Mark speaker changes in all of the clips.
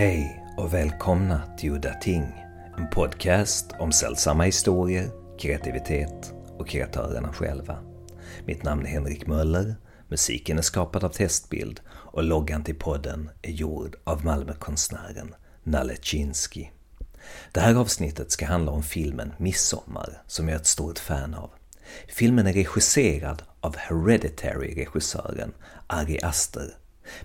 Speaker 1: Hej och välkomna till Udda Ting, en podcast om sällsamma historier, kreativitet och kreatörerna själva. Mitt namn är Henrik Möller, musiken är skapad av Testbild och loggan till podden är gjord av Malmökonstnären Nalle Chinsky. Det här avsnittet ska handla om filmen Midsommar, som jag är ett stort fan av. Filmen är regisserad av Hereditary-regissören Ari Aster.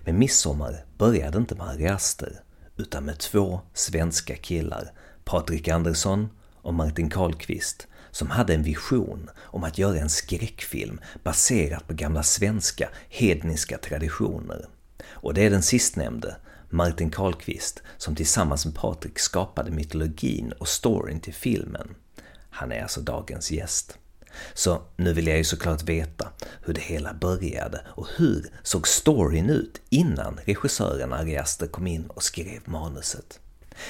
Speaker 1: Men Midsommar började inte med Ari Aster, utan med två svenska killar, Patrik Andersson och Martin Karlqvist, som hade en vision om att göra en skräckfilm baserad på gamla svenska hedniska traditioner. Och det är den sistnämnde, Martin Karlqvist, som tillsammans med Patrik skapade mytologin och storyn till filmen. Han är alltså dagens gäst. Så nu vill jag ju såklart veta hur det hela började och hur såg storyn ut innan regissören Ari Aster kom in och skrev manuset.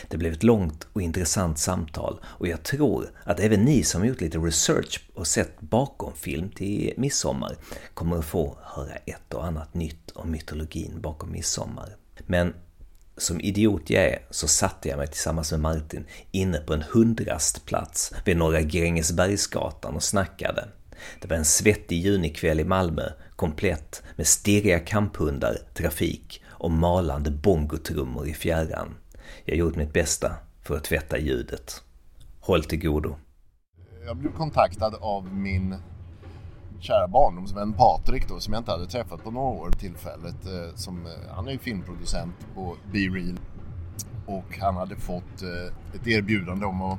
Speaker 1: Det blev ett långt och intressant samtal och jag tror att även ni som gjort lite research och sett bakom film till Midsommar kommer att få höra ett och annat nytt om mytologin bakom Midsommar. Men som idiot jag är så satte jag mig tillsammans med Martin inne på en hundrastplats vid Norra Grängesbergsgatan och snackade. Det var en svettig junikväll i Malmö, komplett med stirriga kamphundar, trafik och malande bongotrummor i fjärran. Jag gjorde mitt bästa för att tvätta ljudet. Håll till godo.
Speaker 2: Jag blev kontaktad av min kära barndomsvän Patrik då, som jag inte hade träffat på några år tillfället. Eh, som, eh, han är ju filmproducent på Be Real och han hade fått eh, ett erbjudande om att,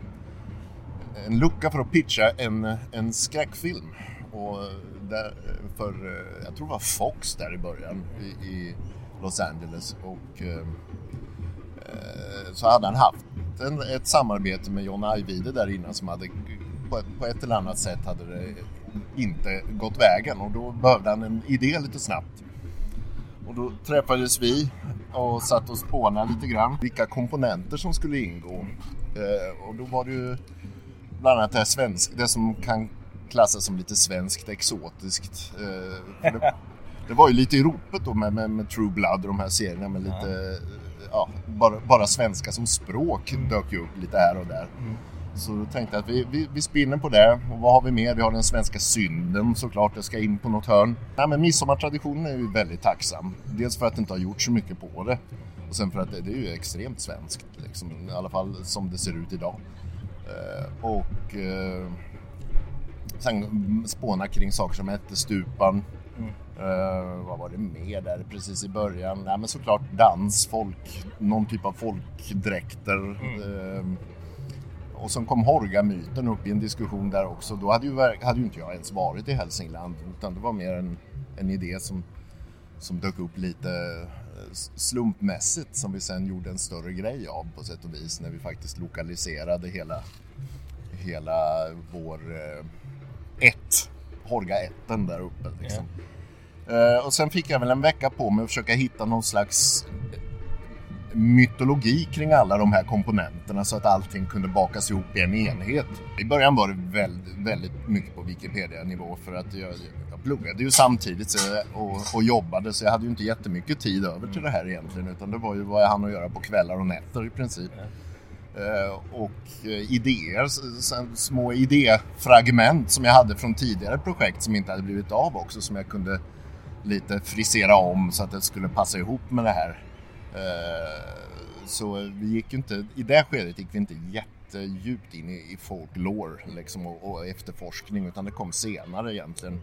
Speaker 2: eh, en lucka för att pitcha en, eh, en skräckfilm. Och eh, där, för, jag tror det var Fox där i början i, i Los Angeles. Och så hade han haft en, ett samarbete med John Ajvide där innan som hade på, på ett eller annat sätt hade det inte gått vägen och då behövde han en idé lite snabbt. Och då träffades vi och satt och spånade lite grann vilka komponenter som skulle ingå. Eh, och då var det ju bland annat det, här svensk, det som kan klassas som lite svenskt exotiskt. Eh, det, det, var ju lite i ropet då med, med, med True Blood och de här serierna med lite, ja, bara, bara svenska som språk dök ju upp lite här och där. Mm. Så då tänkte jag att vi, vi, vi spinner på det. Och vad har vi mer? Vi har den svenska synden såklart, det ska in på något hörn. Nej, men midsommartraditionen är ju väldigt tacksam. Dels för att det inte har gjort så mycket på det. Och sen för att det, det är ju extremt svenskt, liksom, i alla fall som det ser ut idag. Eh, och eh, sen spåna kring saker som ättestupan. Mm. Uh, vad var det mer där precis i början? Nej men såklart dans, folk, någon typ av folkdräkter. Mm. Uh, och sen kom Horga-myten upp i en diskussion där också. Då hade ju, hade ju inte jag ens varit i Hälsingland utan det var mer en, en idé som, som dök upp lite eh, slumpmässigt som vi sen gjorde en större grej av på sätt och vis när vi faktiskt lokaliserade hela, hela vår eh, ett, Horga etten där uppe. Liksom. Yeah. och sen fick jag väl en vecka på mig att försöka hitta någon slags mytologi kring alla de här komponenterna så att allting kunde bakas ihop i en enhet. I början var det väldigt, väldigt mycket på Wikipedia-nivå för att jag, jag pluggade ju samtidigt och, och jobbade så jag hade ju inte jättemycket tid över till det här egentligen utan det var ju vad jag hann att göra på kvällar och nätter i princip. Uh, och uh, idéer, små idéfragment som jag hade från tidigare projekt som inte hade blivit av också som jag kunde lite frisera om så att det skulle passa ihop med det här. Eh, så vi gick inte, i det skedet gick vi inte jättedjupt in i, i folklore liksom, och, och efterforskning utan det kom senare egentligen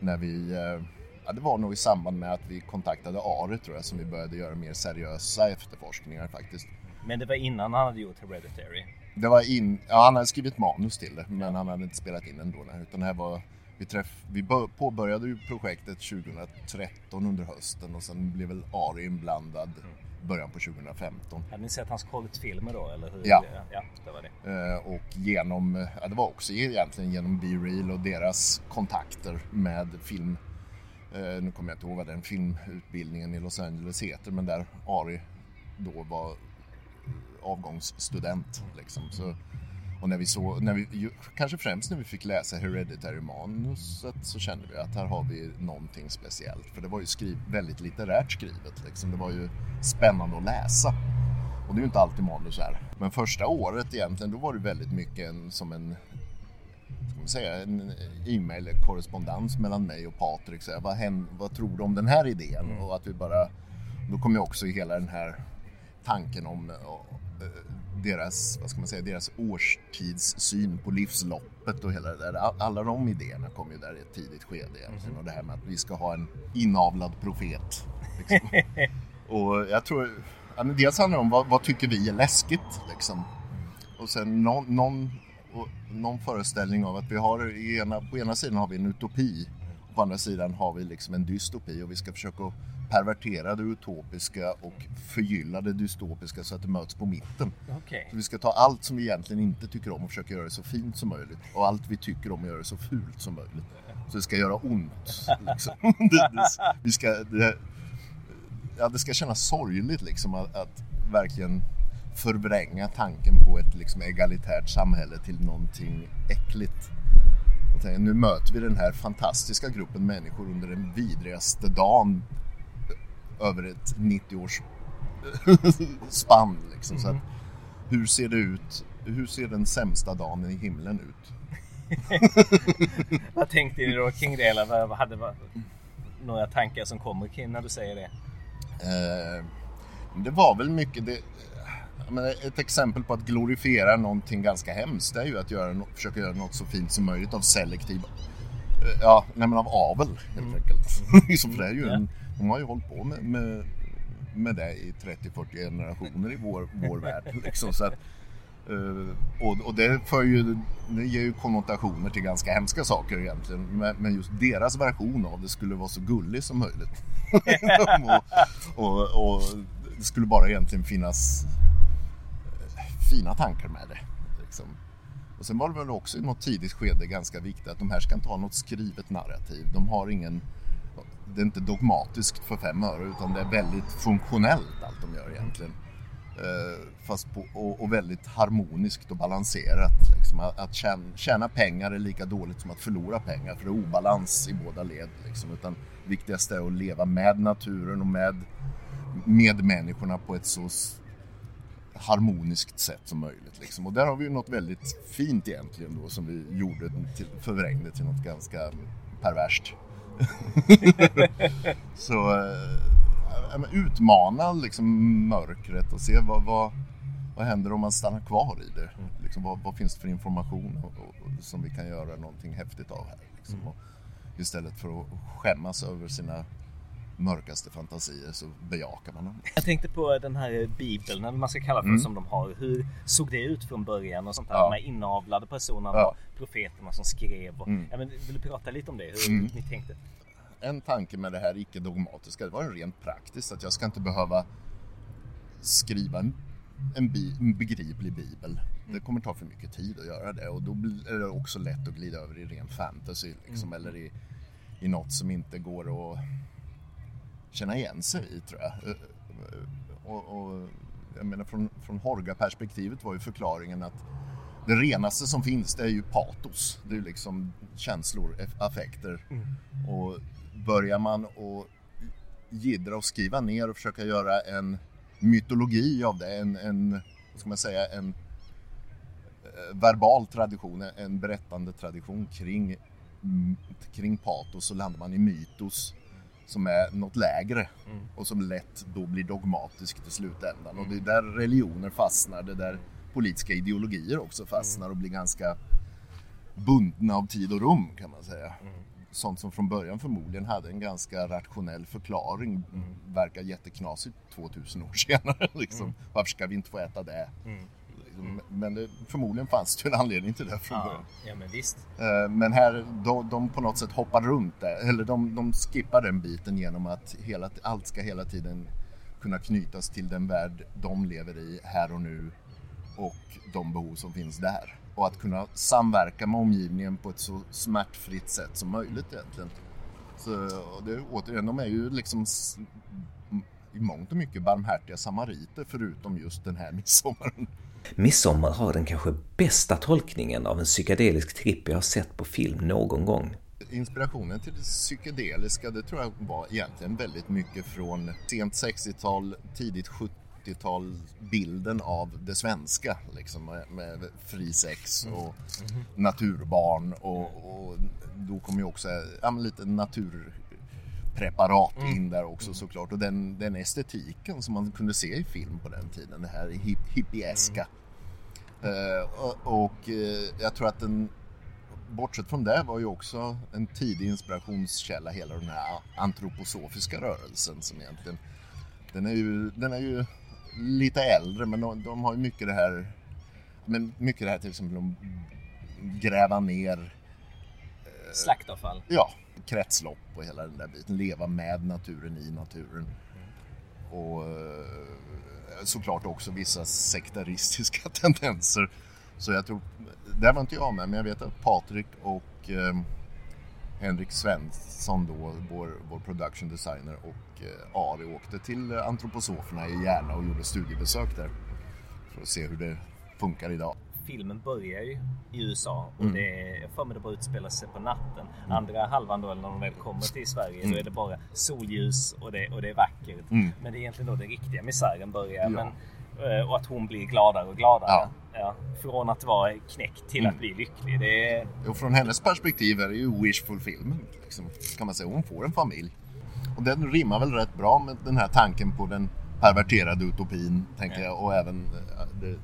Speaker 2: när vi eh, Ja, det var nog i samband med att vi kontaktade Are tror jag som vi började göra mer seriösa efterforskningar faktiskt.
Speaker 3: Men det var innan han hade gjort Hereditary?
Speaker 2: Det var in, ja, han hade skrivit manus till det men han hade inte spelat in ändå. Utan det här var, vi, träff, vi påbörjade ju projektet 2013 under hösten och sen blev väl Ari inblandad mm början på 2015.
Speaker 3: Hade ni sett hans kortfilmer då? Eller hur?
Speaker 2: Ja.
Speaker 3: ja det var det.
Speaker 2: Eh, och genom, ja, det var också egentligen genom B-Real och deras kontakter med film. Eh, nu kommer jag inte ihåg vad den filmutbildningen i Los Angeles heter men där Ari då var avgångsstudent. Liksom. Så, och när vi såg, när vi, kanske främst när vi fick läsa Hereditary manuset så kände vi att här har vi någonting speciellt. För det var ju skriv, väldigt litterärt skrivet. Liksom. Det var ju spännande att läsa. Och det är ju inte alltid manus är. Men första året egentligen, då var det väldigt mycket en, som en ska man säga, en e-mail-korrespondens mellan mig och Patrik. Så här, vad, händer, vad tror du om den här idén? Mm. Och att vi bara, då kom ju också hela den här tanken om deras, vad ska man säga, deras årstidssyn på livsloppet och hela det där. Alla de idéerna kom ju där i ett tidigt skede egentligen. Mm. Och det här med att vi ska ha en inavlad profet. Liksom. och jag tror, ja, men dels handlar det om vad, vad tycker vi är läskigt liksom. Och sen någon, någon, någon föreställning av att vi har, ena, på ena sidan har vi en utopi och på andra sidan har vi liksom en dystopi och vi ska försöka pervertera det utopiska och förgylla det dystopiska så att det möts på mitten.
Speaker 3: Okay.
Speaker 2: Så vi ska ta allt som vi egentligen inte tycker om och försöka göra det så fint som möjligt och allt vi tycker om och göra det så fult som möjligt. Så det ska göra ont. Liksom. vi ska, det, ja, det ska kännas sorgligt liksom att, att verkligen förvränga tanken på ett liksom, egalitärt samhälle till någonting äckligt. Nu möter vi den här fantastiska gruppen människor under den vidrigaste dagen över ett 90-års spann. Liksom. Mm. Så att, hur ser det ut? Hur ser den sämsta dagen i himlen ut?
Speaker 3: vad tänkte ni då kring det? Eller vad hade vad, några tankar som kommer kring när du säger det?
Speaker 2: Eh, det var väl mycket det, ett exempel på att glorifiera någonting ganska hemskt det är ju att göra, försöka göra något så fint som möjligt av selektiv eh, Ja, nej men av avel helt mm. enkelt. så för det är ju en, de har ju hållit på med, med, med det i 30-40 generationer i vår, vår värld. Liksom, så att, uh, och, och det, för ju, det ger ju konnotationer till ganska hemska saker egentligen. Men, men just deras version av det skulle vara så gullig som möjligt. och, och, och, det skulle bara egentligen finnas fina tankar med det. Liksom. Och sen var det väl också i något tidigt skede ganska viktigt att de här ska inte ha något skrivet narrativ. De har ingen det är inte dogmatiskt för fem öre utan det är väldigt funktionellt allt de gör egentligen. Eh, fast på, och, och, väldigt harmoniskt och balanserat. Liksom. Att, att tjäna, tjäna, pengar är lika dåligt som att förlora pengar för det är obalans i båda led. Liksom. Utan viktigaste är att leva med naturen och med medmänniskorna på ett så harmoniskt sätt som möjligt. Liksom. Och där har vi ju något väldigt fint egentligen då som vi gjorde till, förvrängde till något ganska perverst. så äh, utmana liksom mörkret och se vad, vad, vad händer om man stannar kvar i det. Mm. Liksom, vad, vad, finns det för information och, och, som vi kan göra någonting häftigt av här. Liksom. Mm. Och istället för att skämmas över sina mörkaste fantasier så bejakar man dem.
Speaker 3: Jag tänkte på den här bibeln, eller man ska kalla för mm. som de har. Hur såg det ut från början och sånt där? Ja. De här inavlade personerna ja. och profeterna som skrev. Och, mm. ja, men vill du prata lite om det? Hur mm. ni tänkte?
Speaker 2: En tanke med det här icke-dogmatiska, det var rent praktiskt att jag ska inte behöva skriva en, en, bi, en begriplig bibel. Det mm. kommer ta för mycket tid att göra det och då är det också lätt att glida över i ren fantasy liksom, mm. eller i, i något som inte går att känna igen sig i tror jag. Eh, eh, och, och jag menar från, från Horga-perspektivet var ju förklaringen att det renaste som finns det är ju patos. Det är ju liksom känslor, affekter. Mm. Och börjar man att gidra och skriva ner och försöka göra en mytologi av det, en, en vad ska man säga, en eh, verbal tradition, en berättande tradition kring, kring patos så landar man i mytos som är något lägre mm. och som lätt då blir dogmatiskt i slutändan. Och det är där religioner fastnar, det är där politiska ideologier också fastnar och blir ganska bundna av tid och rum kan man säga. Mm. Sånt som från början förmodligen hade en ganska rationell förklaring mm. verkar jätteknasigt 2000 år senare. Liksom. Mm. Varför ska vi inte få äta det? Mm. Men det, förmodligen fanns det en anledning till det från
Speaker 3: ja, början. Ja, men visst.
Speaker 2: Eh, men här, de, de på något sätt hoppar runt det, eller de, de skippar den biten genom att hela, allt ska hela tiden kunna knytas till den värld de lever i här och nu och de behov som finns där. Och att kunna samverka med omgivningen på ett så smärtfritt sätt som möjligt egentligen. Så det, återigen, de är ju liksom i mångt och mycket barmhärtiga samariter förutom just den här midsommaren.
Speaker 1: Midsommar har den kanske bästa tolkningen av en psykedelisk tripp jag har sett på film någon gång.
Speaker 2: Inspirationen till det psykedeliska det tror jag var egentligen väldigt mycket från sent 60-tal, tidigt 80-talsbilden av det svenska liksom, med, med fri sex och mm. naturbarn och, och, då kom ju också ja, lite naturpreparat mm. in där också såklart och den, den estetiken som man kunde se i film på den tiden, det här hip, hippieska. Mm. Uh, och, och uh, jag tror att den bortsett från det var ju också en tidig inspirationskälla hela den här antroposofiska rörelsen som egentligen den är ju, den är ju lite äldre men de, de har ju mycket det här men mycket det här till exempel att gräva ner
Speaker 3: eh, Slaktavfall?
Speaker 2: Ja, kretslopp och hela den där biten. Leva med naturen, i naturen. Och eh, såklart också vissa sektaristiska tendenser. Så jag tror, där var inte jag med, men jag vet att Patrik och eh, Henrik Svensson då, vår, vår production designer och eh, Ari åkte till eh, antroposoferna i Järna och gjorde studiebesök där. För att se hur det funkar idag.
Speaker 3: Filmen börjar ju i USA och mm. det, jag för mig det bara utspelar sig på natten. Mm. Andra halvan då, när de väl kommer till Sverige, mm. då är det bara solljus och det, och det är vackert. Mm. Men det är egentligen då den riktiga misären börjar. Ja. Men, eh, och att hon blir gladare och gladare. Ja. Ja, från att vara knäckt till mm. att bli lycklig. Det är...
Speaker 2: Och från hennes perspektiv är det ju wish fulfillment. Liksom, kan man säga. Hon får en familj. Och den rimmar väl rätt bra med den här tanken på den perverterade utopin, tänker jag. Och även eh, det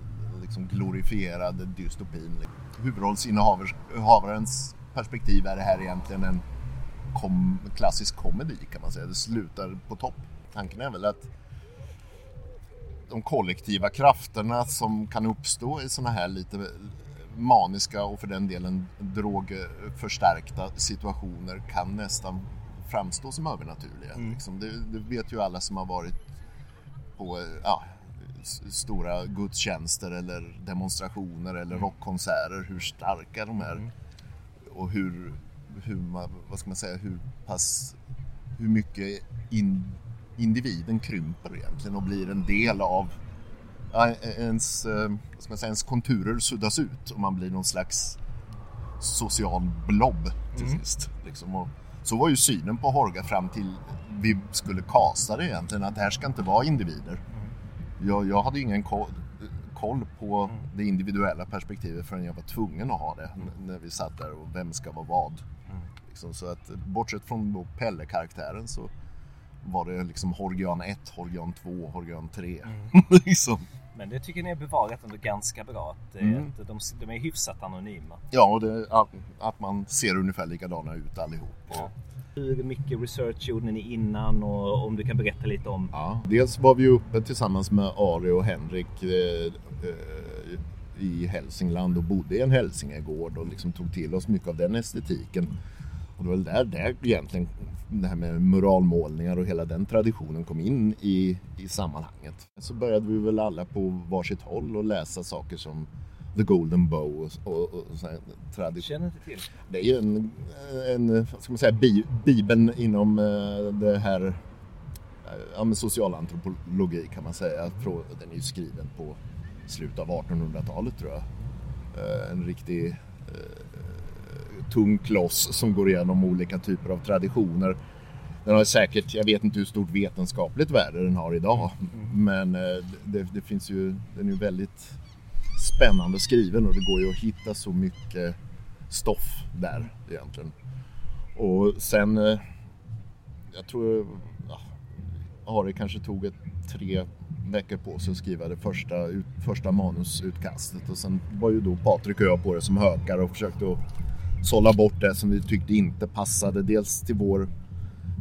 Speaker 2: liksom glorifierade dystopin. Huvudrollsinnehavarens perspektiv är det här egentligen en kom klassisk komedi kan man säga. Det slutar på topp. Tanken är väl att de kollektiva krafterna som kan uppstå i sådana här lite maniska och för den delen drogförstärkta situationer kan nästan framstå som övernaturliga. Mm. Liksom, det, det, vet ju alla som har varit på ja, stora gudstjänster eller demonstrationer eller mm. rockkonserter hur starka de är mm. och hur, hur man, vad ska man säga, hur pass hur mycket in, individen krymper egentligen och blir en del av ens, eh, ska man säga, ens konturer suddas ut och man blir någon slags social blob till mm. sist. Liksom. Och så var ju synen på Horga fram till vi skulle kasta det egentligen, att det här ska inte vara individer. Jag, jag hade ingen koll, koll på mm. det individuella perspektivet förrän jag var tvungen att ha det mm. när vi satt där och vem ska vara vad. Mm. Liksom, så att bortsett från Pelle-karaktären så var det liksom Horgian 1, Horgian 2, Horgian 3. Mm. liksom.
Speaker 3: Men det tycker ni är bevarat ändå ganska bra. Att, mm. att de, de, är hyfsat anonyma.
Speaker 2: Ja, och det, att, att, man ser ungefär likadana ut allihop. Ja.
Speaker 3: Hur mycket research gjorde ni innan och om du kan berätta lite om?
Speaker 2: Ja, dels var vi uppe tillsammans med Ari och Henrik eh, eh, i Hälsingland och bodde i en hälsingegård och liksom tog till oss mycket av den estetiken. Och det var där, där egentligen det här med muralmålningar och hela den traditionen kom in i, i sammanhanget. Så började vi väl alla på varsitt håll och läsa saker som The Golden Bow och, och, och
Speaker 3: tradition. Känner inte till.
Speaker 2: Det är ju en, en ska man säga, bi, bibeln inom eh, det här ja, socialantropologi kan man säga. Den är ju skriven på slutet av 1800-talet tror jag. Eh, en riktig eh, tung kloss som går igenom olika typer av traditioner. Den har säkert, jag vet inte hur stort vetenskapligt värde den har idag, mm. men eh, det, det, finns ju, den är ju väldigt spännande skriven och det går ju att hitta så mycket stoff där egentligen. Och sen, eh, jag tror, ja, Ari kanske tog ett tre veckor på sig att skriva det första, ut, första manusutkastet och sen var ju då Patrik och jag på det som hökar och försökte att sålla bort det som vi tyckte inte passade. Dels till vår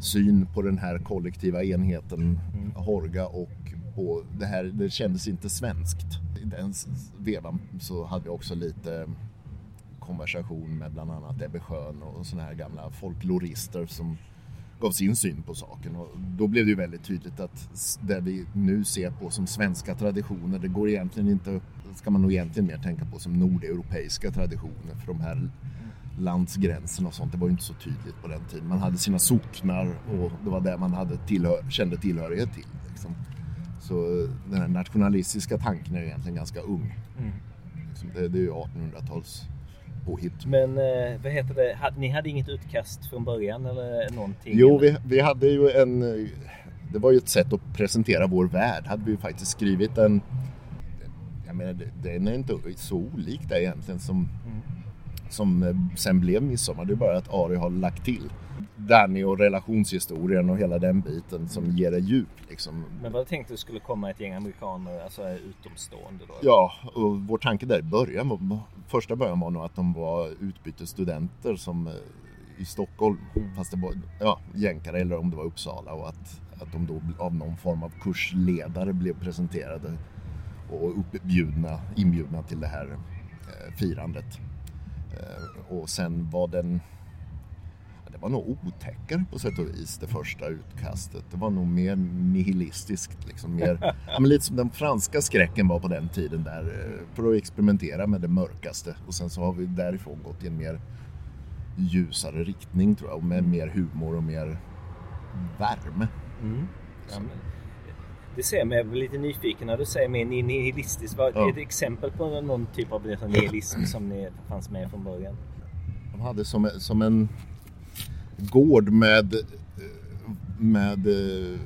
Speaker 2: syn på den här kollektiva enheten mm. Horga och på det här, det kändes inte svenskt. I den vevan så hade vi också lite konversation med bland annat Ebbe Schön och sådana här gamla folklorister som gav sin syn på saken och då blev det ju väldigt tydligt att det vi nu ser på som svenska traditioner det går egentligen inte, ska man nog egentligen mer tänka på som nordeuropeiska traditioner för de här landsgränsen och sånt. Det var ju inte så tydligt på den tiden. Man hade sina socknar och det var det man hade tillhör, kände tillhörighet till. Liksom. Så den här nationalistiska tanken är ju egentligen ganska ung. Mm. Liksom, det, det, är ju 1800-tals påhitt.
Speaker 3: Men eh, vad heter det, ni hade inget utkast från början eller någonting?
Speaker 2: Jo, vi, vi hade ju en det var ju ett sätt att presentera vår värld. Hade vi ju faktiskt skrivit en... Jag menar, den är inte så olik det egentligen som, mm. som eh, sen blev Midsommar. Det är bara att Ari har lagt till Danny och relationshistorien och hela den biten som ger det djup. Liksom.
Speaker 3: Men vad tänkte du skulle komma ett gäng amerikaner, alltså utomstående då?
Speaker 2: Ja, och vår tanke där i början, första början var nog att de var utbytesstudenter som eh, i Stockholm, fast det var ja, jänkare eller om det var Uppsala och att, att de då av någon form av kursledare blev presenterade och uppbjudna, inbjudna till det här eh, firandet. Eh, och sen var den det var nog otäckare på sätt och vis det första utkastet. Det var nog mer nihilistiskt. Liksom, mer, ja, lite som den franska skräcken var på den tiden där eh, för att experimentera med det mörkaste. Och sen så har vi därifrån gått i en mer ljusare riktning tror jag. Med mer humor och mer värme. Mm.
Speaker 3: Ja, det ser mig lite nyfiken när du säger mer nihilistiskt. Vad ja. är ett exempel på någon typ av nihilism som ni fanns med från början?
Speaker 2: De hade som, som en gård med, med eh,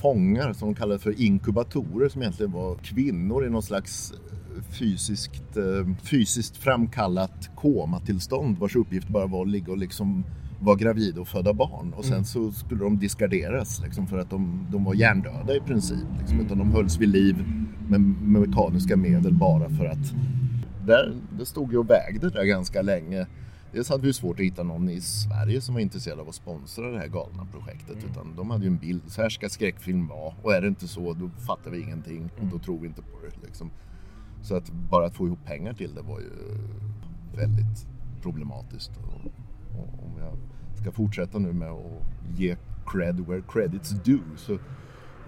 Speaker 2: fångar som de kallade för inkubatorer som egentligen var kvinnor i någon slags fysiskt, eh, fysiskt framkallat komatillstånd vars uppgift bara var att ligga och liksom vara gravid och föda barn och sen mm. så skulle de diskarderas liksom, för att de, de var hjärndöda i princip. Liksom, utan de hölls vid liv med mekaniska medel bara för att där, det stod ju och vägde där ganska länge. Dels hade vi svårt att hitta någon i Sverige som var intresserad av att sponsra det här galna projektet. Mm. Utan de hade ju en bild, så här ska skräckfilm vara. Och är det inte så, då fattar vi ingenting och då mm. tror vi inte på det. Liksom. Så att bara att få ihop pengar till det var ju väldigt problematiskt. Och, och jag ska fortsätta nu med att ge cred where credit's due så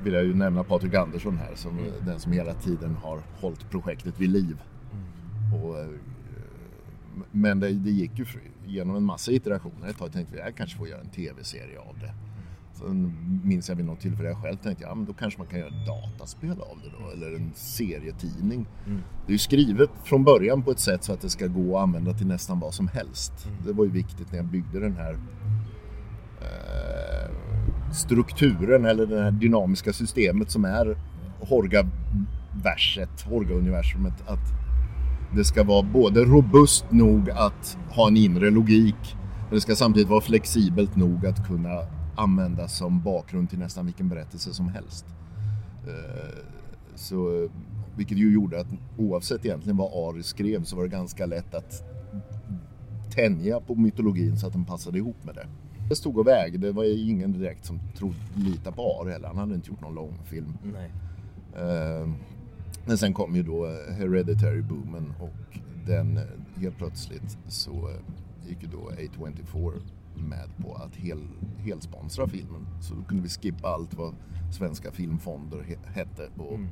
Speaker 2: vill jag ju nämna Patrik Andersson här som mm. den som hela tiden har hållit projektet vid liv. Mm. Och eh, men det, det, gick ju genom en massa iterationer. Ett tag tänkte vi att jag kanske får göra en tv-serie av det. Sen minns jag vid något tillfälle jag själv tänkte ja men då kanske man kan göra ett dataspel av det då eller en serietidning. Mm. Det är ju skrivet från början på ett sätt så att det ska gå att använda till nästan vad som helst. Mm. Det var ju viktigt när jag byggde den här eh, strukturen eller det här dynamiska systemet som är Horga-verset, Horga-universumet. Att det ska vara både robust nog att ha en inre logik men det ska samtidigt vara flexibelt nog att kunna användas som bakgrund till nästan vilken berättelse som helst. Eh, så, vilket ju gjorde att oavsett egentligen vad Ari skrev så var det ganska lätt att tänja på mytologin så att den passade ihop med det. Det stod och vägde. Det var ingen direkt som trodde, lita på Ari heller. Han hade inte gjort någon långfilm. Nej. Uh, men sen kom ju då eh, Hereditary-boomen och den eh, helt plötsligt så eh, gick ju då A24 med på att hel, helsponsra filmen. Så då kunde vi skippa allt vad svenska filmfonder hette och, mm.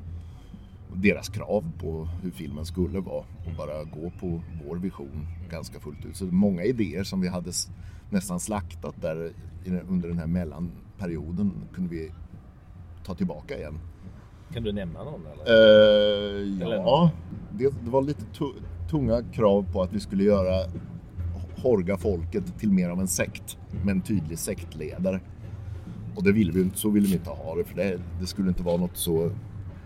Speaker 2: deras krav på hur filmen skulle vara och bara gå på vår vision ganska fullt ut. Så många idéer som vi hade nästan slaktat där under den här mellanperioden kunde vi ta tillbaka igen.
Speaker 3: Kan du nämna någon? Eller?
Speaker 2: Uh, eller ja, någon? Det, det, var lite tunga krav på att vi skulle göra Horga folket till mer av en sekt med en tydlig sektledare. Och det ville vi inte, så ville vi inte ha det för det, det skulle inte vara något så...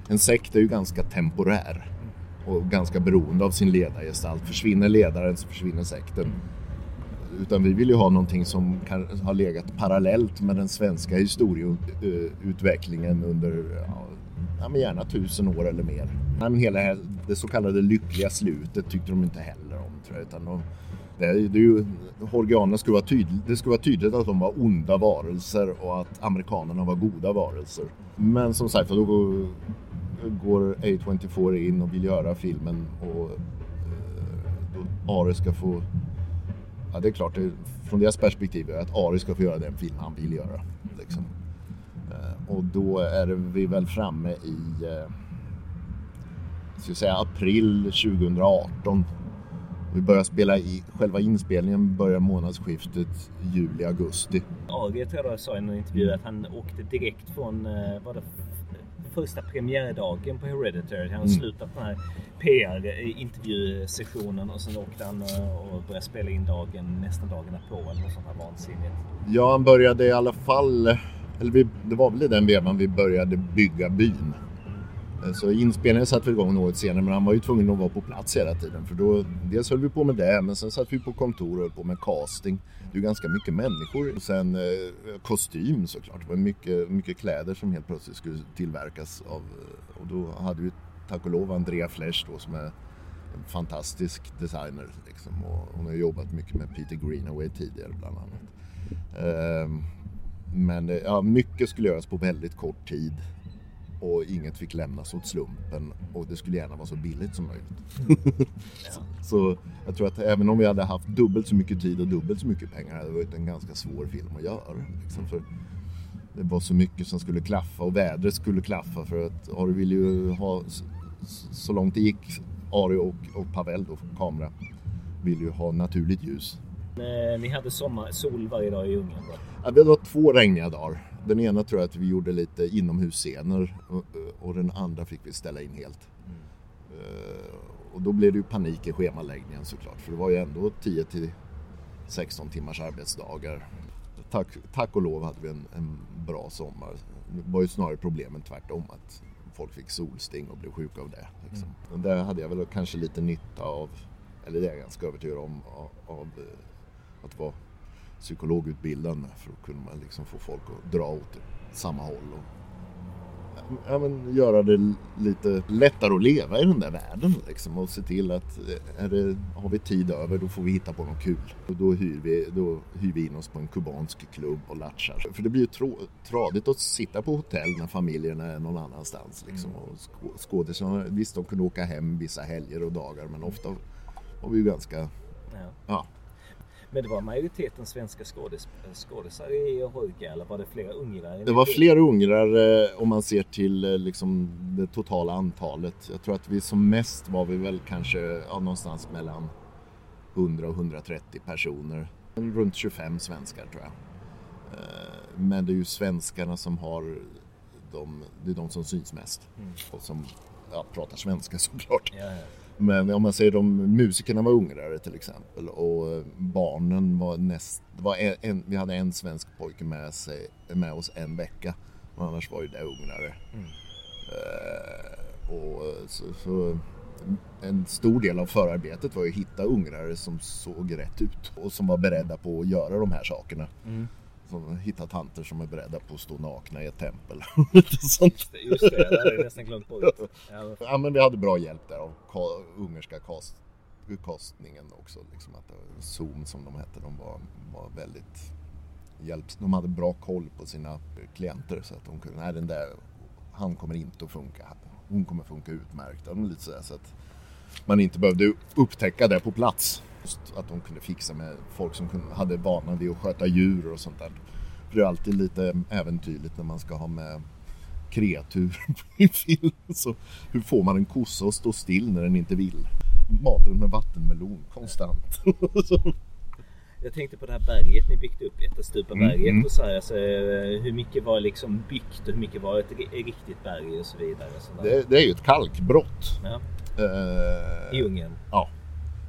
Speaker 2: En sekt är ju ganska temporär och ganska beroende av sin ledargestalt. Försvinner ledaren så försvinner sekten. Utan vi vill ju ha någonting som kan har legat parallellt med den svenska historieutvecklingen under ja, men gärna tusen år eller mer. Men hela det så kallade lyckliga slutet tyckte de inte heller om tror jag. Utan de, det, det är ju, Horgianerna skulle vara tydligt, det skulle vara tydligt att de var onda varelser och att amerikanerna var goda varelser. Men som sagt, då går, går A24 in och vill göra filmen och eh, då Ari ska få... Ja, det är klart, det, från deras perspektiv är att Ari ska få göra den film han vill göra. Liksom. Eh, och då är vi väl framme i eh, ska ska säga april 2018. Vi börjar spela i, själva inspelningen börjar månadsskiftet juli-augusti.
Speaker 3: Agri tror jag sa i en intervju att han åkte direkt från eh, var det första premiärdagen på Hereditary. Han mm. slutat den här PR-intervjusessionen och sen åkte han eh, och började spela in dagen nästan dagen på eller något sånt här vansinnigt.
Speaker 2: Ja, han började i alla fall eller vi, det var väl i den vevan vi började bygga byn. Eh, så inspelningen satte vi igång något senare men han var ju tvungen att vara på plats hela tiden för då dels höll vi på med det men sen satt vi på kontor och höll på med casting. Det är ju ganska mycket människor. Och sen eh, kostym såklart. Det var mycket, mycket kläder som helt plötsligt skulle tillverkas av eh, och då hade vi tack och lov Andrea Flesch då som är en fantastisk designer liksom. och hon har jobbat mycket med Peter Greenaway tidigare bland annat. Ehm, eh, men ja, mycket skulle göras på väldigt kort tid och inget fick lämnas åt slumpen och det skulle gärna vara så billigt som möjligt. så, så, jag tror att även om vi hade haft dubbelt så mycket tid och dubbelt så mycket pengar hade det varit en ganska svår film att göra. Liksom, för det var så mycket som skulle klaffa och vädret skulle klaffa för att Ari ville ju ha så långt det gick Ari och, och Pavel då, kamera, ville ju ha naturligt ljus.
Speaker 3: Ni hade sommar, sol varje dag i Ungern?
Speaker 2: Ja, det var två regniga dagar. Den ena tror jag att vi gjorde lite inomhusscener och, och den andra fick vi ställa in helt. Mm. Och då blev det ju panik i schemaläggningen såklart för det var ju ändå 10 till 16 timmars arbetsdagar. Tack, tack och lov hade vi en, en bra sommar. Det var ju snarare problemen tvärtom att folk fick solsting och blev sjuka av det. Liksom. Mm. Där hade jag väl kanske lite nytta av, eller det är jag ganska övertygad om, av, av eh, att vara psykologutbildande för att kunna liksom få folk att dra åt samma håll. Och, ja, men göra det lite lättare att leva i den där världen liksom, och se till att eh, är det, har vi tid över då får vi hitta på något kul. Och då hyr vi, då hyr vi in oss på en kubansk klubb och latchar. För det blir ju trå, tradigt att sitta på hotell när familjerna är någon annanstans. Liksom. Och skådisarna, visst de kunde åka hem vissa helger och dagar men ofta var vi ju ganska ja. ja
Speaker 3: men det var majoriteten svenska skådisar i Horka eller var det flera ungrare?
Speaker 2: Det var fler ungrare om man ser till eh, liksom, det totala antalet. Jag tror att vi som mest var vi väl kanske ja, någonstans mellan 100 och 130 personer. Runt 25 svenskar tror jag. Eh, men det är ju svenskarna som har de, det är de som syns mest mm. och som ja, pratar svenska såklart. Ja, ja. Men om man säger de musikerna var ungrare till exempel och barnen var näst, var en, en, vi hade en svensk pojke med, sig, med oss en vecka och annars var ju det ungrare. Mm. Uh, och så, så, en stor del av förarbetet var ju att hitta ungrare som såg rätt ut och som var beredda på att göra de här sakerna. Mm. Som hitta tanter som är beredda på att stå nakna i ett tempel.
Speaker 3: Sånt. Just det, det hade jag nästan glömt bort.
Speaker 2: Ja. men vi hade bra hjälp där av ungerska kast, kastningen också. Liksom att Zoom som de hette, de var, var väldigt hjälps. De hade bra koll på sina klienter så att de kunde, nej den där, han kommer inte att funka. Hon kommer funka utmärkt. Lite så, så att man inte behövde upptäcka det på plats att de kunde fixa med folk som hade vana vid att sköta djur och sånt där. För det är alltid lite äventyrligt när man ska ha med kreatur i film. Så hur får man en kossa att stå still när den inte vill? Matar den med vattenmelon konstant.
Speaker 3: Jag tänkte på det här berget ni byggt upp, Jättestupaberget mm, mm. och så här, alltså, hur mycket var liksom byggt och hur mycket var ett riktigt berg och så vidare. Så
Speaker 2: det, det, är ju ett kalkbrott.
Speaker 3: Ja. Uh, I Ungern?
Speaker 2: Ja.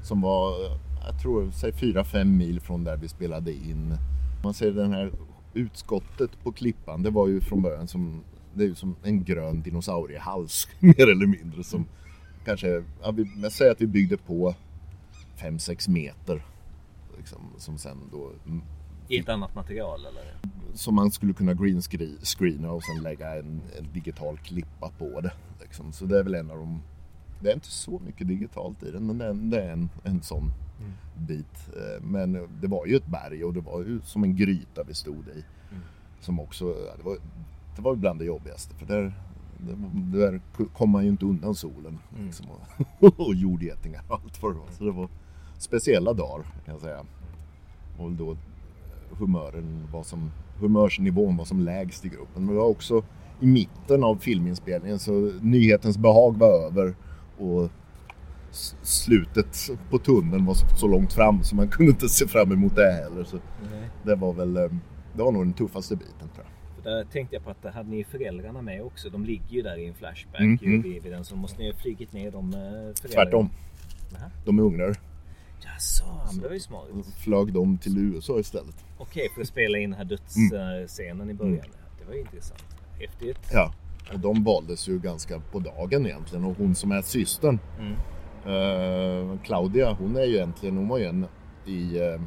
Speaker 2: Som var jag tror, säg 4-5 mil från där vi spelade in. Man ser den här utskottet på klippan, det var ju från början som, det är ju som en grön dinosauriehals mer eller mindre som kanske, ja, vi, jag säger att vi byggde på 5-6 meter. Liksom, som sen då
Speaker 3: i ett annat material eller?
Speaker 2: Som man skulle kunna greenscreena och sen lägga en, en digital klippa på det. Liksom. Så det är väl en av de... Det är inte så mycket digitalt i den men det är, en, en sån mm. bit. Eh, men det var ju ett berg och det var ju som en gryta vi stod i. Mm. Som också, det var, det var bland det jobbigaste för där, där kom man ju inte undan solen. Mm. Liksom, och, och jordgetingar och allt vad det var. Så det var speciella dagar kan jag säga. Och då humören var som, humörsnivån var som lägst i gruppen. Men det var också i mitten av filminspelningen så nyhetens behag var över och slutet på tunneln var så, långt fram så man kunde inte se fram emot det heller. Så det var väl, eh, det var nog den tuffaste biten tror jag.
Speaker 3: Där tänkte jag på att hade ni föräldrarna med också? De ligger ju där i en flashback mm, mm. vid den så måste ni ha flugit ner de eh, föräldrarna?
Speaker 2: Tvärtom. Nähä. De är ungrare.
Speaker 3: Jaså, men det var ju smart.
Speaker 2: flög de till USA istället.
Speaker 3: Okej, okay, för att spela in den här dödsscenen mm. i början. Det var intressant. Häftigt.
Speaker 2: Ja, och de valdes ju ganska på dagen egentligen och hon som är systern mm. eh, Claudia hon är ju egentligen, hon var ju en i eh,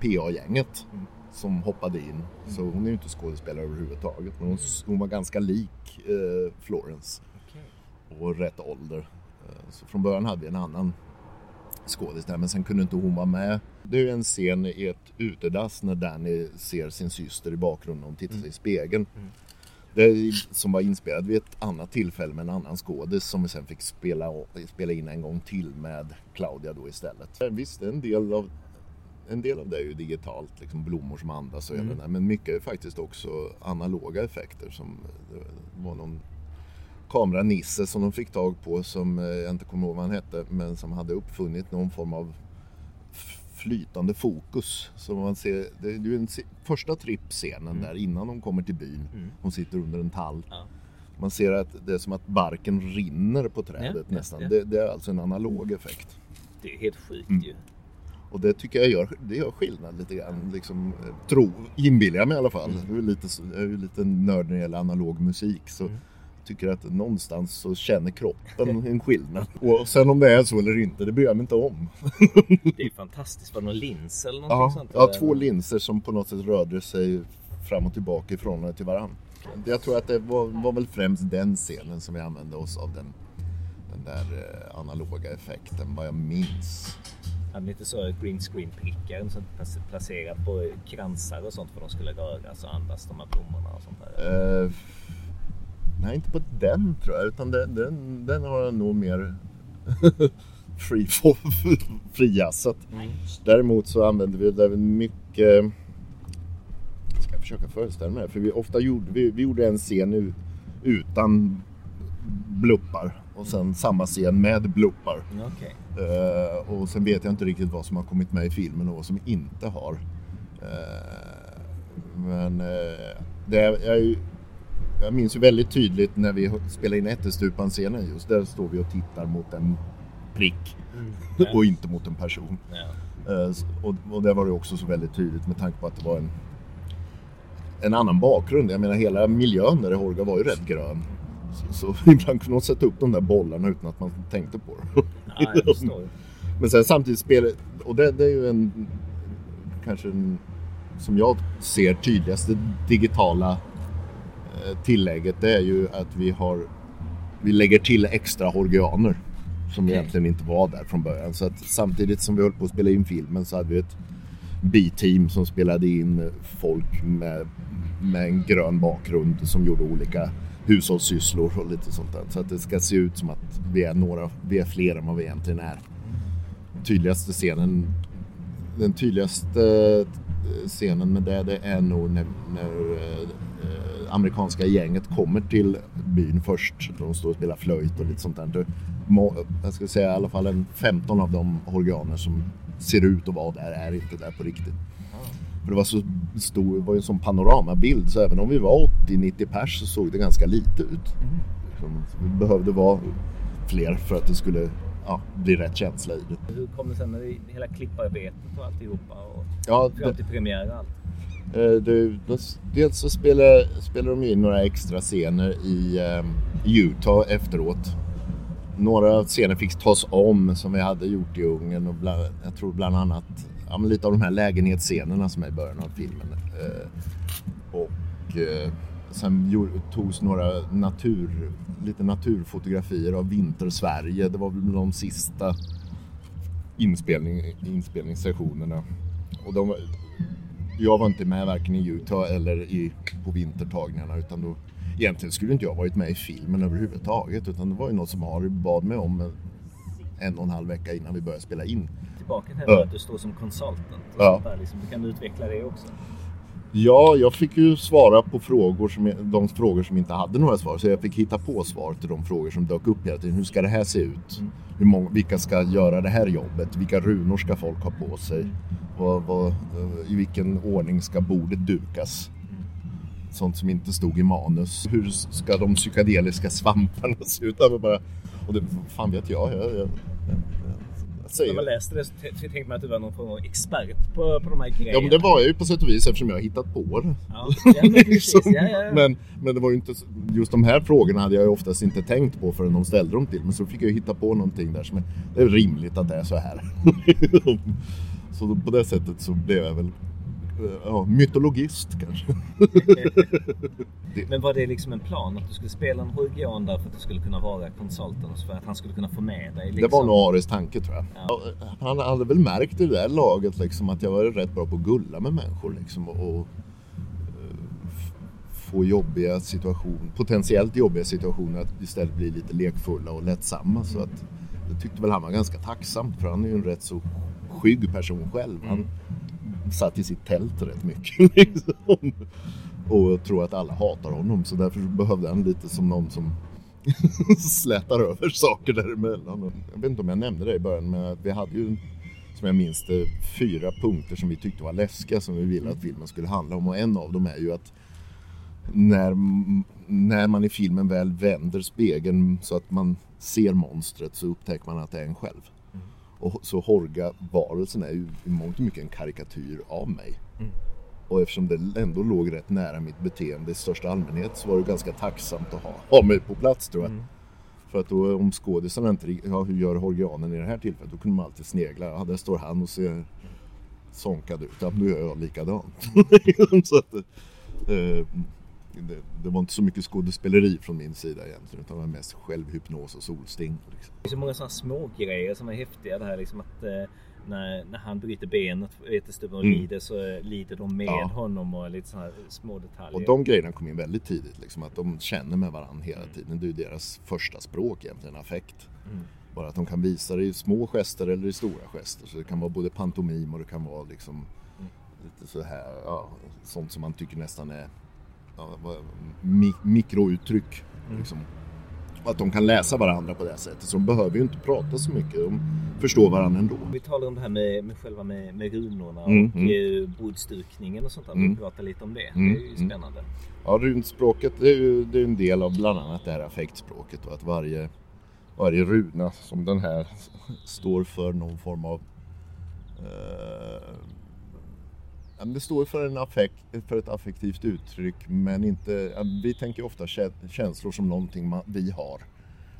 Speaker 2: PA-gänget mm. som hoppade in. Mm. Så hon är ju inte skådespelare överhuvudtaget men hon, hon var ganska lik eh, Florence. Okay. Och rätt ålder. Eh, så från början hade vi en annan skådis där men sen kunde inte hon vara med. Det är en scen i ett utedass när Danny ser sin syster i bakgrunden och hon tittar sig mm. i spegeln. Mm. Det, som var inspelad vid ett annat tillfälle med en annan skådis som vi sen fick spela, spela in en gång till med Claudia då istället. Visst, en del av en del av det är ju digitalt, liksom blommor som andas och mm. hela men mycket är faktiskt också analoga effekter som det var någon kameranisse som de fick tag på som eh, jag inte kommer ihåg vad han hette men som hade uppfunnit någon form av flytande fokus. Så man ser, det är ju den första trippscenen mm. där innan de kommer till byn. Mm. Hon sitter under en tall. Ja. Man ser att det är som att barken rinner på trädet ja, nästan. Ja, det, det, är alltså en analog effekt.
Speaker 3: Det är helt sjukt mm. ju.
Speaker 2: Och det tycker jag gör, det gör skillnad lite grann. Liksom, tro, inbillar jag mig i alla fall. Mm. Jag är lite, jag är lite nörd när det gäller analog musik. Så mm tycker att någonstans så känner kroppen en skillnad. Och sen om det är så eller inte, det bryr jag mig inte om.
Speaker 3: det är fantastiskt. Var det någon lins eller någonting ja, sånt?
Speaker 2: Ja, två linser som på något sätt rörde sig fram och tillbaka ifrån och till varandra. Jag tror att det var, var väl främst den scenen som vi använde oss av den, den där eh, analoga effekten, vad jag minns.
Speaker 3: Hade ni inte så green screen prickar som placerat på kransar och sånt för att de skulle röras och andas de här blommorna och sånt där? Uh,
Speaker 2: Nej, inte på den tror jag. Utan den, den, den har jag nog mer free frijassat. Mm. Däremot så använder vi det mycket... Ska jag försöka föreställa mig För vi ofta gjorde, vi, vi gjorde en scen utan bluppar och sen samma scen med bluppar.
Speaker 3: Okay.
Speaker 2: Uh, eh, och sen vet jag inte riktigt vad som har kommit med i filmen och vad som inte har. Uh, men uh, det är, jag jag minns ju väldigt tydligt när vi spelade in Ättestupan-scenen just. Där står vi och tittar mot en prick mm. och inte mot en person. Uh, och, och där var det också så väldigt tydligt med tanke på att det var en, en annan bakgrund. Jag menar hela miljön där i Hårga var ju rätt grön. Så, så ibland kunde de sätta upp de där bollarna utan att man tänkte på det. Ja, Men sen samtidigt spelar, och det, det är ju en kanske en, som jag ser tydligaste digitala tillägget det är ju att vi har vi lägger till extra horgianer som okay. egentligen inte var där från början. Så att samtidigt som vi höll på att spela in filmen så hade vi ett B-team som spelade in folk med, med en grön bakgrund som gjorde olika hushållssysslor och lite sånt där. Så att det ska se ut som att vi är några, vi är fler än vad vi egentligen är. Tydligaste scenen, den tydligaste scenen med det, det är nog när, när eh, amerikanska gänget kommer till byn först. De står och spelar flöjt och lite sånt där. Jag skulle säga i alla fall en 15 av de organer som ser ut att vara där är inte där på riktigt. För det var så stor, det var ju en sån panoramabild så även om vi var 80-90 pers så såg det ganska lite ut. Mm. vi behövde vara fler för att det skulle ja, bli rätt känsla i
Speaker 3: det. Hur kom det sen med hela klipparbetet och alltihopa och ja, fram till premiär och allt?
Speaker 2: Eh, du, dels så spelar, spelar de in några extra scener eh, i Utah efteråt. Några scener fick tas om som vi hade gjort i Ungern och bland, jag tror bland annat ja, lite av de här lägenhetsscenerna som är i början av filmen. Eh, och uh, sen togs några natur, lite naturfotografier av Vintersverige. Det var väl de sista inspelning, inspelningssessionerna. Och de, jag var inte med varken i Utah eller i, på vintertagningarna utan då egentligen skulle inte jag varit med i filmen överhuvudtaget utan det var ju något som Harry bad mig om en och en halv vecka innan vi började spela in.
Speaker 3: Tillbaka till det här att du står som consultant och ja. sånt där, liksom, du kan utveckla det också.
Speaker 2: Ja, jag fick ju svara på frågor som, de frågor som inte hade några svar. Så jag fick hitta på svar till de frågor som dök upp hela tiden. Hur ska det här se ut? Mm. Hur många, vilka ska göra det här jobbet? Vilka runor ska folk ha på sig? Vad, vad, I vilken ordning ska bordet dukas? Sånt som inte stod i manus. Hur ska de psykedeliska svamparna se ut? Bara, och det fan vet jag. jag, jag, jag
Speaker 3: När man läste det så tänkte man att du var någon form av expert på, på de här grejerna.
Speaker 2: Ja men det var jag ju på sätt och vis eftersom jag har hittat på det.
Speaker 3: Ja, men.
Speaker 2: Liksom.
Speaker 3: ja, ja,
Speaker 2: men, men det var ju inte, just de här frågorna hade jag ju oftast inte tänkt på förrän de ställde dem till Men så fick jag ju hitta på någonting där som är, det är rimligt att det är så här. så på det sättet så blev jag väl ja, mytologist kanske.
Speaker 3: Men var det liksom en plan att du skulle spela en Ruggian där för att du skulle kunna vara konsultant för att han skulle kunna få med dig? Liksom?
Speaker 2: Det var nog Aris tanke tror jag. Ja. Han hade väl märkt i det där laget liksom, att jag var rätt bra på att gulla med människor liksom, och, och få jobbiga situationer, potentiellt jobbiga situationer att istället bli lite lekfulla och lättsamma. Så att, det tyckte väl han var ganska tacksamt för han är ju en rätt så skygg person själv. Han satt i sitt tält rätt mycket. Liksom. Och tror att alla hatar honom så därför behövde han lite som någon som slätar över saker däremellan. Jag vet inte om jag nämnde det i början men vi hade ju som jag minns det fyra punkter som vi tyckte var läskiga som vi ville att filmen skulle handla om och en av dem är ju att när, när man i filmen väl vänder spegeln så att man ser monstret så upptäcker man att det är en själv. Och så Horga-varelsen är ju i mångt och mycket en karikatyr av mig. Mm. Och eftersom det ändå låg rätt nära mitt beteende i största allmänhet så var det ganska tacksamt att ha, ha mig på plats tror jag. Mm. För att då om skådisarna inte, ja hur gör Horgianen i det här tillfället? Då kunde man alltid snegla, ja där står han och ser sonkad ut, ja då gör jag likadant. så att, eh, det, det, var inte så mycket skådespeleri från min sida egentligen utan det var mest självhypnos och solsting. Liksom.
Speaker 3: Det är så många sådana små grejer som är häftiga. Det här liksom att eh, när, när han bryter benet vet och mm. lider så lider de med ja. honom och lite sådana små detaljer.
Speaker 2: Och de grejerna kom in väldigt tidigt. Liksom, att de känner med varandra hela mm. tiden. Det är deras första språk egentligen, affekt. Mm. Bara att de kan visa det i små gester eller i stora gester. Så det kan vara både pantomim och det kan vara liksom mm. lite så här, ja, sånt som man tycker nästan är mikrouttryck. Mm. Liksom. Att de kan läsa varandra på det sättet. Så de behöver ju inte prata så mycket. De förstår varandra ändå.
Speaker 3: Vi talar om det här med, med själva med, med runorna mm, och mm. bordsdukningen och sånt där. Mm. Vi pratar lite om det. Mm, det är ju mm. spännande.
Speaker 2: Ja, runspråket det är ju det är en del av bland annat det här affektspråket och att varje, varje runa som den här står för någon form av eh, det står för, en affekt, för ett affektivt uttryck men inte, vi tänker ofta känslor som någonting vi har.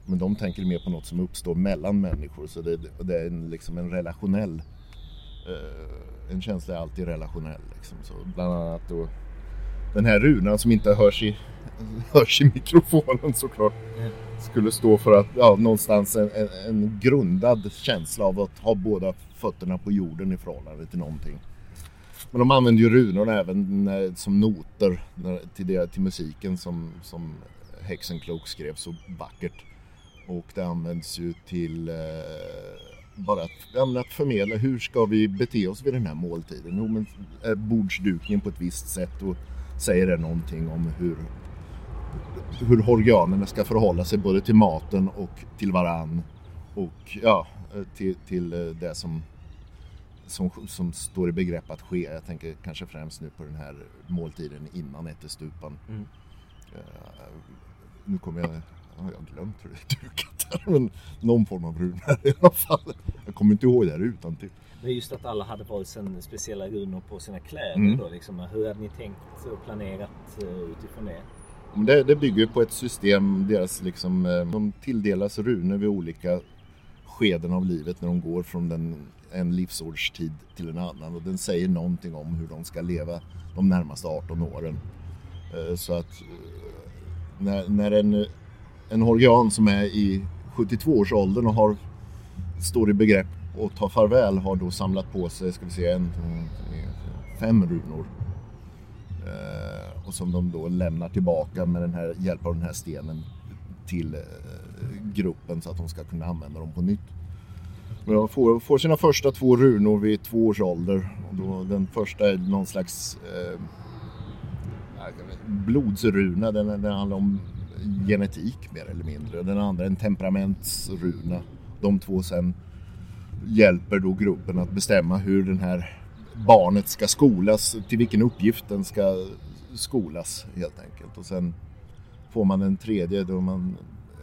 Speaker 2: Men de tänker mer på något som uppstår mellan människor så det, det är en, liksom en relationell eh, En känsla är alltid relationell. Liksom. Så bland annat då den här runan som inte hörs i, hörs i mikrofonen såklart. Skulle stå för att, ja, någonstans en, en, en grundad känsla av att ha båda fötterna på jorden i förhållande till någonting. Men de använder ju runorna även eh, som noter till, det, till musiken som, som Hexenklok skrev så vackert. Och det används ju till eh, bara att, att förmedla hur ska vi bete oss vid den här måltiden. Jo, men eh, är bordsdukningen på ett visst sätt och säger det någonting om hur, hur horganerna ska förhålla sig både till maten och till varann och ja, eh, till, till det som som, som står i begrepp att ske. Jag tänker kanske främst nu på den här måltiden innan ättestupan. Mm. Uh, nu kommer jag, jag har glömt hur det är dukat här, men någon form av runor i alla fall. Jag kommer inte ihåg det här utan till.
Speaker 3: Men just att alla hade valt sen speciella runor på sina kläder mm. då liksom. Hur hade ni tänkt och planerat uh, utifrån det?
Speaker 2: Det, det bygger på ett system, deras liksom, eh, de tilldelas runor vid olika skeden av livet när de går från den en livsårstid till en annan och den säger någonting om hur de ska leva de närmaste 18 åren. Eh, så att eh, när, när en, en Horgian som är i 72-årsåldern och har, står i begrepp att ta farväl har då samlat på sig, ska vi se, en, fem runor. Eh, och som de då lämnar tillbaka med den här, hjälp av den här stenen till gruppen så att de ska kunna använda dem på nytt. De får, får sina första två runor vid två års ålder. Och då, den första är någon slags eh, blodsruna, den, den handlar om genetik mer eller mindre. Den andra är en temperamentsruna. De två sen hjälper då gruppen att bestämma hur den här barnet ska skolas, till vilken uppgift den ska skolas helt enkelt. Och sen får man en tredje då man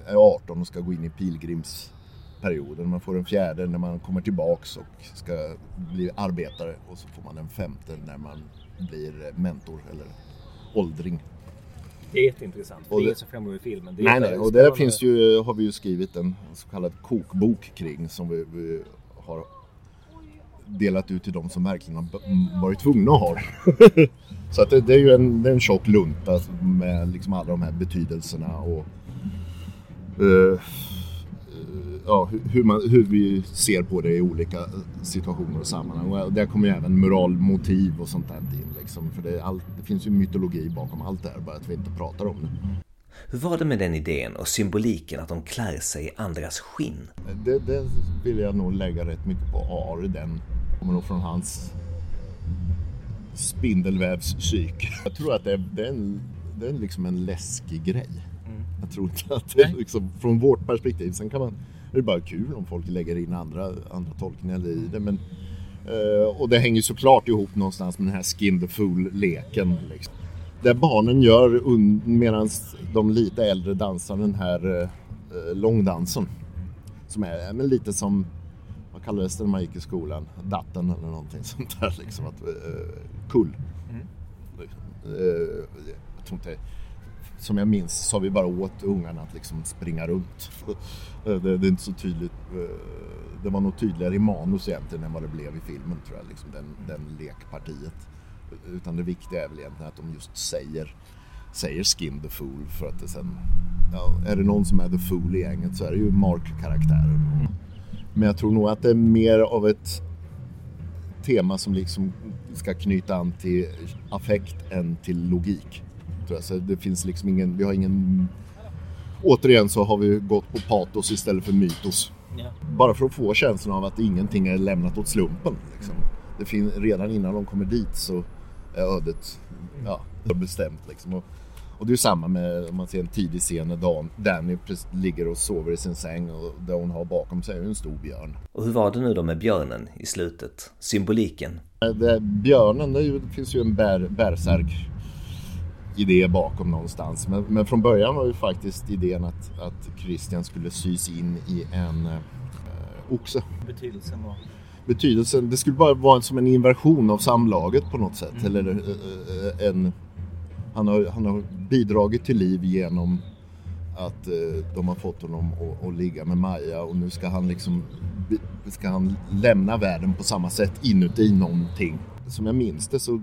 Speaker 2: är 18 och ska gå in i pilgrims perioden. Man får en fjärde när man kommer tillbaks och ska bli arbetare och så får man en femte när man blir mentor eller åldring.
Speaker 3: Det är jätteintressant. Och det, det är som framgår i filmen.
Speaker 2: nej, nej. Och där finns ju, har vi ju skrivit en så kallad kokbok kring som vi, vi har delat ut till de som verkligen har varit tvungna att ha Så att det, det, är ju en, det är en tjock lunta med liksom alla de här betydelserna och uh, ja, hur, man, hur vi ser på det i olika situationer och sammanhang. Och där kommer ju även moralmotiv och sånt där in. Liksom. För det, all, det finns ju mytologi bakom allt det här, bara att vi inte pratar om det.
Speaker 1: Hur var det med den idén och symboliken att de klär sig i andras skinn?
Speaker 2: Det, det vill jag nog lägga rätt mycket på Ari. Den kommer nog från hans spindelvävspsyk. Jag tror att det är, det är, en, det är liksom en läskig grej. Mm. Jag tror inte att det är liksom, från vårt perspektiv. Sen kan man, det är bara kul om folk lägger in andra, andra tolkningar i det. Men, eh, och det hänger såklart ihop någonstans med den här skin the fool-leken. Liksom. Det barnen gör medan de lite äldre dansar den här eh, långdansen. Som är men lite som kallades det när man gick i skolan? Datten eller någonting sånt där liksom. Att, uh, kull. Mm. Uh, jag tror inte, som jag minns sa vi bara åt ungarna att liksom springa runt. Eh, det, det, är inte så tydligt. Eh, det var nog tydligare i manus egentligen än vad det blev i filmen tror jag, liksom den, den lekpartiet. Utan det viktiga är väl egentligen att de just säger säger Skin the Fool för att det sen, ja, är det någon som är the fool i gänget så är det ju Mark-karaktären. Men jag tror nog att det är mer av ett tema som liksom ska knyta an till affekt än till logik. Jag. Så det finns liksom ingen, vi har ingen... Återigen så har vi gått på patos istället för mytos. Ja. Bara för att få känslan av att ingenting är lämnat åt slumpen. Liksom. Det fin- redan innan de kommer dit så är ödet ja, bestämt. Liksom. Och och det är samma med om man ser en tidig scen när Dan, Danny ligger och sover i sin säng och där hon har bakom sig en stor björn.
Speaker 1: Och hur var det nu då med björnen i slutet? Symboliken?
Speaker 2: Det, björnen, det, ju, det finns ju en bär, bärsärk idé bakom någonstans. Men, men, från början var ju faktiskt idén att, att Christian skulle sys in i en eh, oxe.
Speaker 3: Betydelsen var?
Speaker 2: Betydelsen, det skulle bara vara som en inversion av samlaget på något sätt. Mm. Eller eh, en han har, han har bidragit till liv genom att eh, de har fått honom att, att, ligga med Maja och nu ska han liksom ska han lämna världen på samma sätt inuti någonting. Som jag minns det så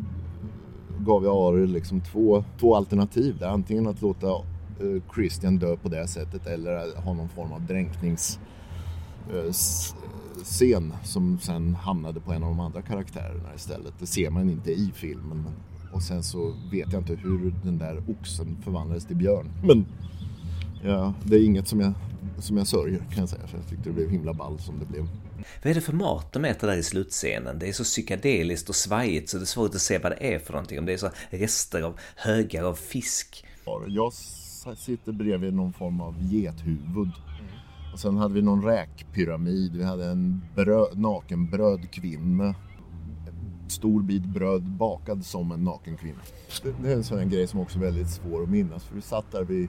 Speaker 2: gav jag Ari liksom två, två alternativ där. Antingen att låta eh, Christian dö på det sättet eller ha någon form av dränkningsscen eh, som sen hamnade på en av de andra karaktärerna istället. Det ser man inte i filmen men och sen så vet jag inte hur den där oxen förvandlades till björn. Men ja, det är inget som jag, som jag sörjer kan jag säga. För jag tyckte det blev himla ball som det blev.
Speaker 1: Vad är det för mat de äter där i slutscenen? Det är så psykedeliskt och svajigt så det är svårt att se vad det är för någonting. Om det är så rester av högar av fisk.
Speaker 2: Jag sitter bredvid någon form av gethuvud. Och sen hade vi någon räkpyramid. Vi hade en bröd, En stor bit bröd bakad som en naken kvinna. Det, är en sån grej som också är väldigt svår att minnas för vi satt där vi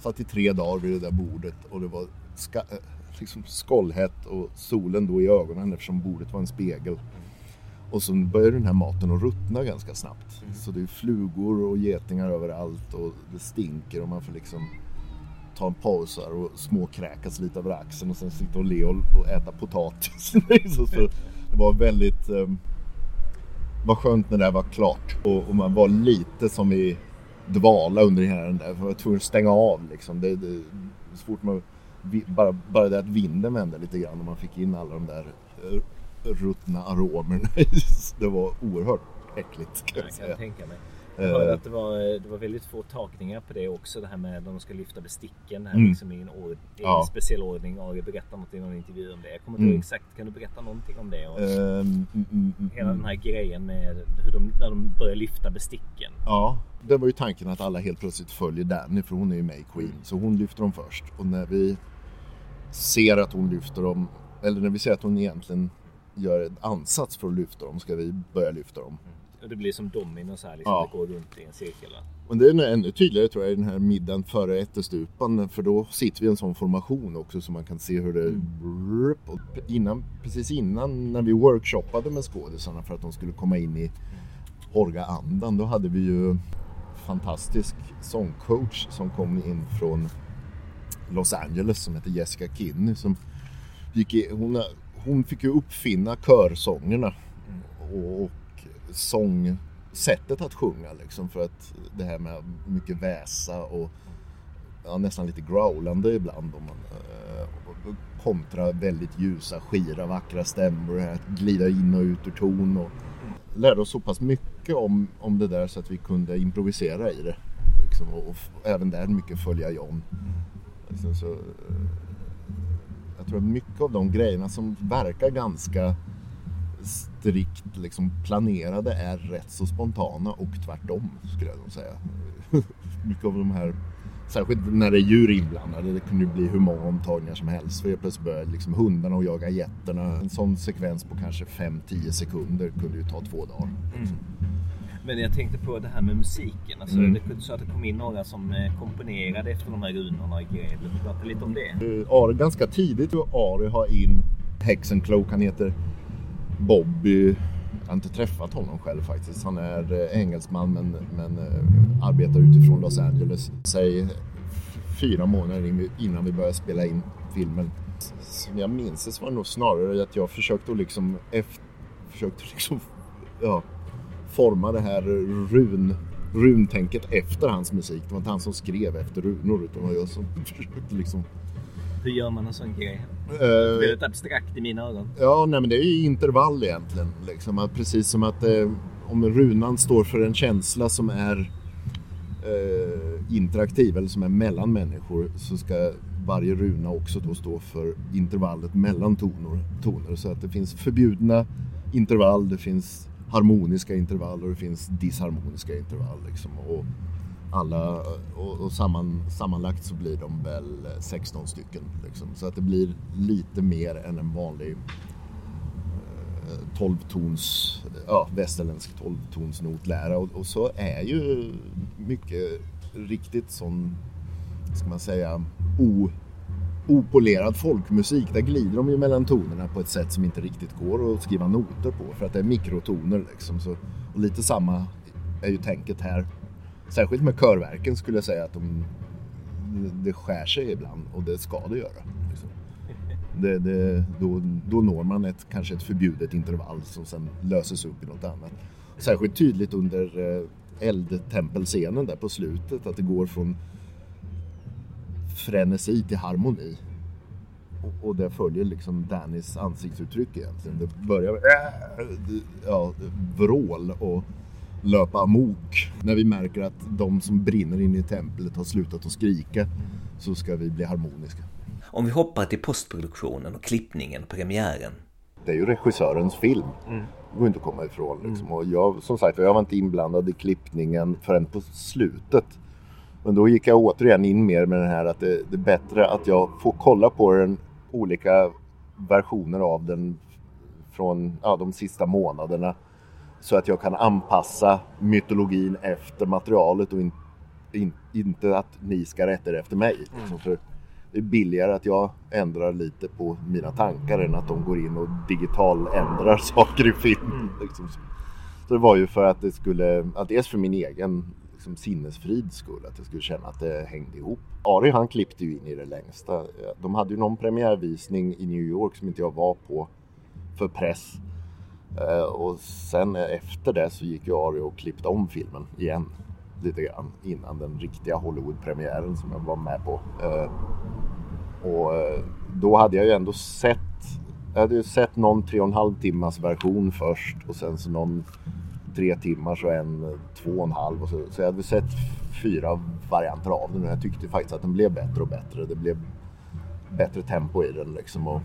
Speaker 2: satt i tre dagar vid det där bordet och det var liksom skållhett och solen då i ögonen eftersom bordet var en spegel. Och så började den här maten att ruttna ganska snabbt. Mm. Så det är flugor och getingar överallt och det stinker och man får liksom ta en paus och småkräkas lite över axeln och sen sitta och le och äta potatis. så, så det var väldigt um, vad skönt när det var klart. Och, och, man var lite som i dvala under hela den där. Man var tvungen att stänga av liksom. Det, det, så fort man, bara, bara det att vinden vände lite grann och man fick in alla de där eh, ruttna aromerna. det var oerhört äckligt kan jag, jag säga.
Speaker 3: tänka mig. Jag hörde eh. att det var, det var väldigt få tagningar på det också. Det här med att de ska lyfta besticken här, mm. liksom i en, ord, i ja. en speciell ordning. Ari berättar något i någon intervju om det. Jag kommer inte mm. ihåg exakt. Kan du berätta någonting om det? Och um, mm, hela den här grejen med hur de, när de börjar lyfta besticken.
Speaker 2: Ja, det var ju tanken att alla helt plötsligt följer Danny för hon är ju med i Queen. Så hon lyfter dem först. Och när vi ser att hon lyfter dem, eller när vi ser att hon egentligen gör en ansats för att lyfta dem, ska vi börja lyfta dem
Speaker 3: Och det blir som domino så här, liksom,
Speaker 2: Ja.
Speaker 3: det går runt i en cirkel.
Speaker 2: Men det är ännu tydligare tror jag i den här middagen före ättestupan. För då sitter vi i en sån formation också så man kan se hur det... Och innan, precis innan när vi workshoppade med skådisarna för att de skulle komma in i Horga-andan. Då hade vi ju fantastisk sångcoach som kom in från Los Angeles som heter Jessica Kinney. Som gick i, hon, hon fick ju uppfinna körsångerna och, och sångsättet att sjunga liksom för att det här med mycket väsa och ja, nästan lite growlande ibland om man, eh, kontra väldigt ljusa, skira, vackra stämmor, att glida in och ut ur ton och lärde oss så pass mycket om, om det där så att vi kunde improvisera i det. Liksom, och, och även där mycket följa John. Liksom, så, eh, jag tror att mycket av de grejerna som verkar ganska strikt liksom planerade är rätt så spontana och tvärtom skulle jag nog säga. mycket av de här, särskilt när det är djur inblandade, det kunde ju bli hur många omtagningar som helst. För helt plötsligt började liksom hundarna och jaga getterna. En sån sekvens på kanske 5-10 sekunder kunde ju ta två dagar. Mm.
Speaker 3: Men jag tänkte på det här med musiken. Alltså,
Speaker 2: Mm.
Speaker 3: det, sa att det kom in några som eh, komponerade efter de här runorna i grejer. Vill du prata lite om det?
Speaker 2: Eh, Ari, ganska tidigt och Ari har in Hexencloak, han heter Bobby. Jag har inte träffat honom själv faktiskt. Han är eh, engelsman men, men arbetar utifrån Los Angeles. Säg fyra månader in- innan vi började spela in filmen. Som jag minns det så var det nog snarare att jag försökte att liksom, efter, försökte liksom ja, forma det här run, runtänket efter hans musik. Det var inte han som skrev efter runor utan det var jag som försökte liksom
Speaker 3: Hur gör man en sån grej?
Speaker 2: eh,
Speaker 3: Väldigt abstrakt i mina ögon.
Speaker 2: Ja, nej men det är ju intervall egentligen. Liksom, att precis som att eh, om runan står för en känsla som är eh, interaktiv eller som är mellan människor så ska varje runa också då stå för intervallet mellan toner. toner. Så att det finns förbjudna intervall, det finns harmoniska intervall och det finns disharmoniska intervall. Liksom. Och alla, och, och samman, sammanlagt så blir de väl eh, 16 stycken. Liksom. Så att det blir lite mer än en vanlig eh, 12-tons, ja, västerländsk 12-tonsnotlära och, och så är ju mycket riktigt sån, ska man säga, o, opolerad folkmusik. Där glider de ju mellan tonerna på ett sätt som inte riktigt går att skriva noter på för att det är mikrotoner liksom. Så, och lite samma är ju tänket här. Särskilt med körverken skulle jag säga att de, det skär sig ibland och det ska det göra. Liksom. Det, det, då, då når man ett, kanske ett förbjudet intervall som sen löses upp i något annat. Särskilt tydligt under eh, eldtempelscenen där på slutet att det går från frenesi till harmoni. Och, och det följer liksom Dannys ansiktsuttryck egentligen. Det börjar med äh, ja, vrål och löpa amok. När vi märker att de som brinner inne i templet har slutat att skrika så ska vi bli harmoniska.
Speaker 1: Om vi hoppar till postproduktionen och klippningen, premiären.
Speaker 2: Det är ju regissörens film. Det går inte att komma ifrån. Liksom. Och jag, som sagt, jag var inte inblandad i klippningen förrän på slutet. Men då gick jag återigen in mer med den här att det, det är bättre att jag får kolla på den olika versioner av den från ja, de sista månaderna. Så att jag kan anpassa mytologin efter materialet och in, in, inte att ni ska rätta er efter mig. Liksom. För det är billigare att jag ändrar lite på mina tankar än att de går in och digital ändrar saker i film. Liksom. Så det var ju för att det skulle, att dels för min egen liksom, sinnesfrids skull, att jag skulle känna att det hängde ihop. Ari han klippte ju in i det längsta. De hade ju någon premiärvisning i New York som inte jag var på för press. Eh, och sen efter det så gick ju Ari och klippte om filmen igen lite grann innan den riktiga Hollywood-premiären som jag var med på. Eh, och eh, då hade jag ju ändå sett jag hade ju sett någon tre och en halv timmas version först och sen så någon tre timmars och en två och en halv. Och så, så jag hade sett fyra varianter av den och jag tyckte faktiskt att den blev bättre och bättre. Det blev bättre tempo i den liksom. Och,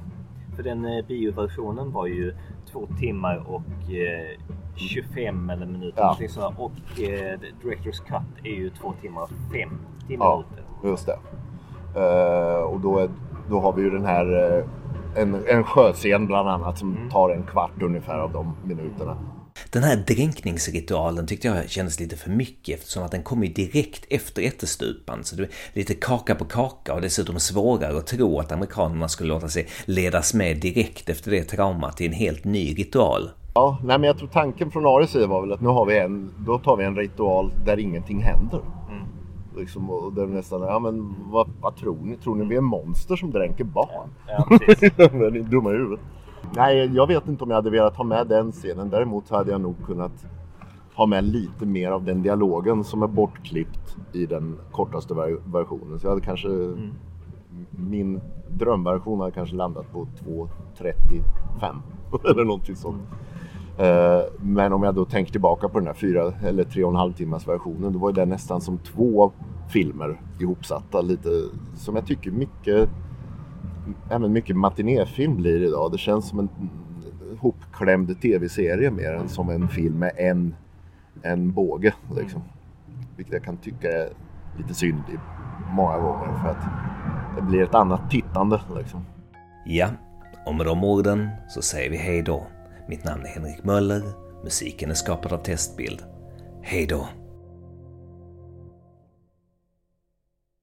Speaker 3: För den eh, bioversionen var ju två timmar och eh, 25 eller minuter.
Speaker 2: Ja.
Speaker 3: sådär. Och eh, Director's Cut är ju två timmar och 50
Speaker 2: Ja.
Speaker 3: minuter.
Speaker 2: Just det. Eh, och då, är, då har vi ju den här eh, en, en sjöscen bland annat som tar en kvart ungefär av de minuterna.
Speaker 1: Den här dränkningsritualen tyckte jag kändes lite för mycket eftersom att den kom ju direkt efter ättestupan. Så det är lite kaka på kaka och dessutom svårare att tro att amerikanerna skulle låta sig ledas med direkt efter det traumat till en helt ny ritual.
Speaker 2: Ja, nej, men jag tror tanken från Aris sida var väl att nu har vi en, då tar vi en ritual där ingenting händer. Mm. Liksom, och där nästan, ja men vad, vad, tror ni? Tror ni vi är monster som dränker barn? Ja, ja men ni är dumma i huvudet. Nej, jag vet inte om jag hade velat ha med den scenen. Däremot hade jag nog kunnat ha med lite mer av den dialogen som är bortklippt i den kortaste versionen. Så jag hade kanske mm. Min drömversion hade kanske landat på 2.35 eller någonting sånt. Mm. Men om jag då tänker tillbaka på den här fyra eller tre och en halv timmars versionen då var den nästan som två filmer ihopsatta. Lite som jag tycker mycket även mycket matinéfilm blir idag. Det känns som en hopklämd tv-serie mer än som en film med en, en båge. Liksom. Vilket jag kan tycka är lite synd många gånger för att det blir ett annat tittande. Liksom.
Speaker 1: Ja, och med de orden så säger vi hej då. Mitt namn är Henrik Möller. Musiken är skapad av Testbild. Hej då!